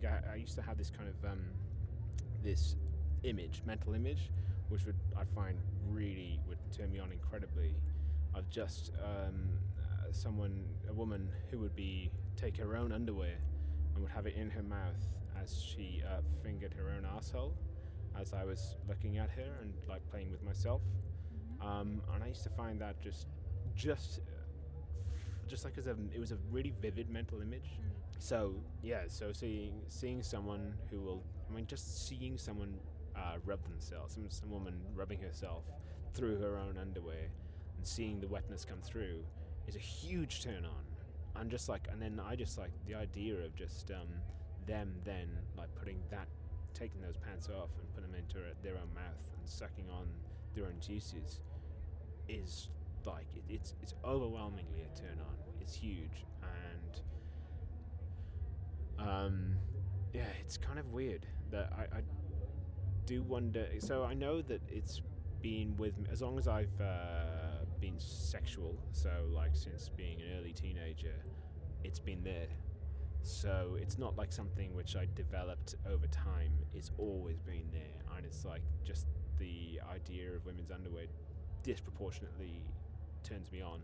think I, I used to have this kind of um, this image, mental image, which would I find really would turn me on incredibly. Of just um, uh, someone, a woman who would be take her own underwear and would have it in her mouth as she uh, fingered her own asshole as I was looking at her and like playing with myself. Um, and I used to find that just, just, just like as a, it was a really vivid mental image. So yeah, so seeing seeing someone who will, I mean, just seeing someone uh, rub themselves, some some woman rubbing herself through her own underwear, and seeing the wetness come through, is a huge turn on. And just like, and then I just like the idea of just um, them then like putting that taking those pants off and putting them into their own mouth and sucking on their own juices is like it, it's it's overwhelmingly a turn on. It's huge and um, yeah, it's kind of weird that I, I do wonder. So I know that it's been with me as long as I've uh, been sexual. So like since being an early teenager, it's been there. So it's not like something which I developed over time. It's always been there, and it's like just the idea of women's underwear disproportionately turns me on.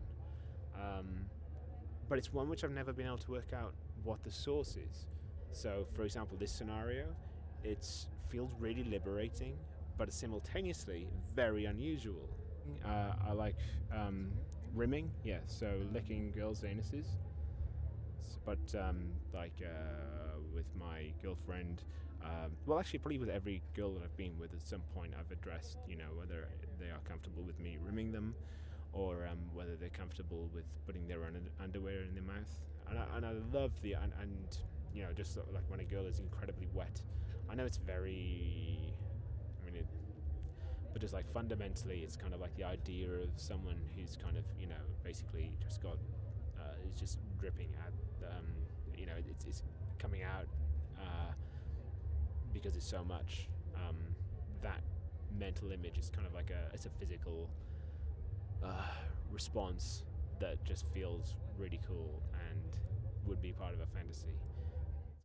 Um, but it's one which I've never been able to work out what the source is. So, for example, this scenario, it feels really liberating, but simultaneously very unusual. Uh, I like um, rimming, yeah, so licking girls' anuses. But um, like uh, with my girlfriend, um, well, actually, probably with every girl that I've been with, at some point, I've addressed, you know, whether they are comfortable with me rimming them, or um, whether they're comfortable with putting their own underwear in their mouth. And I, and I love the and, and you know just like when a girl is incredibly wet. I know it's very, I mean, it, but just like fundamentally, it's kind of like the idea of someone who's kind of you know basically just got uh, is just dripping at um, you know it's, it's coming out uh, because it's so much. Um, that mental image is kind of like a it's a physical uh, response that just feels really cool and would be part of a fantasy.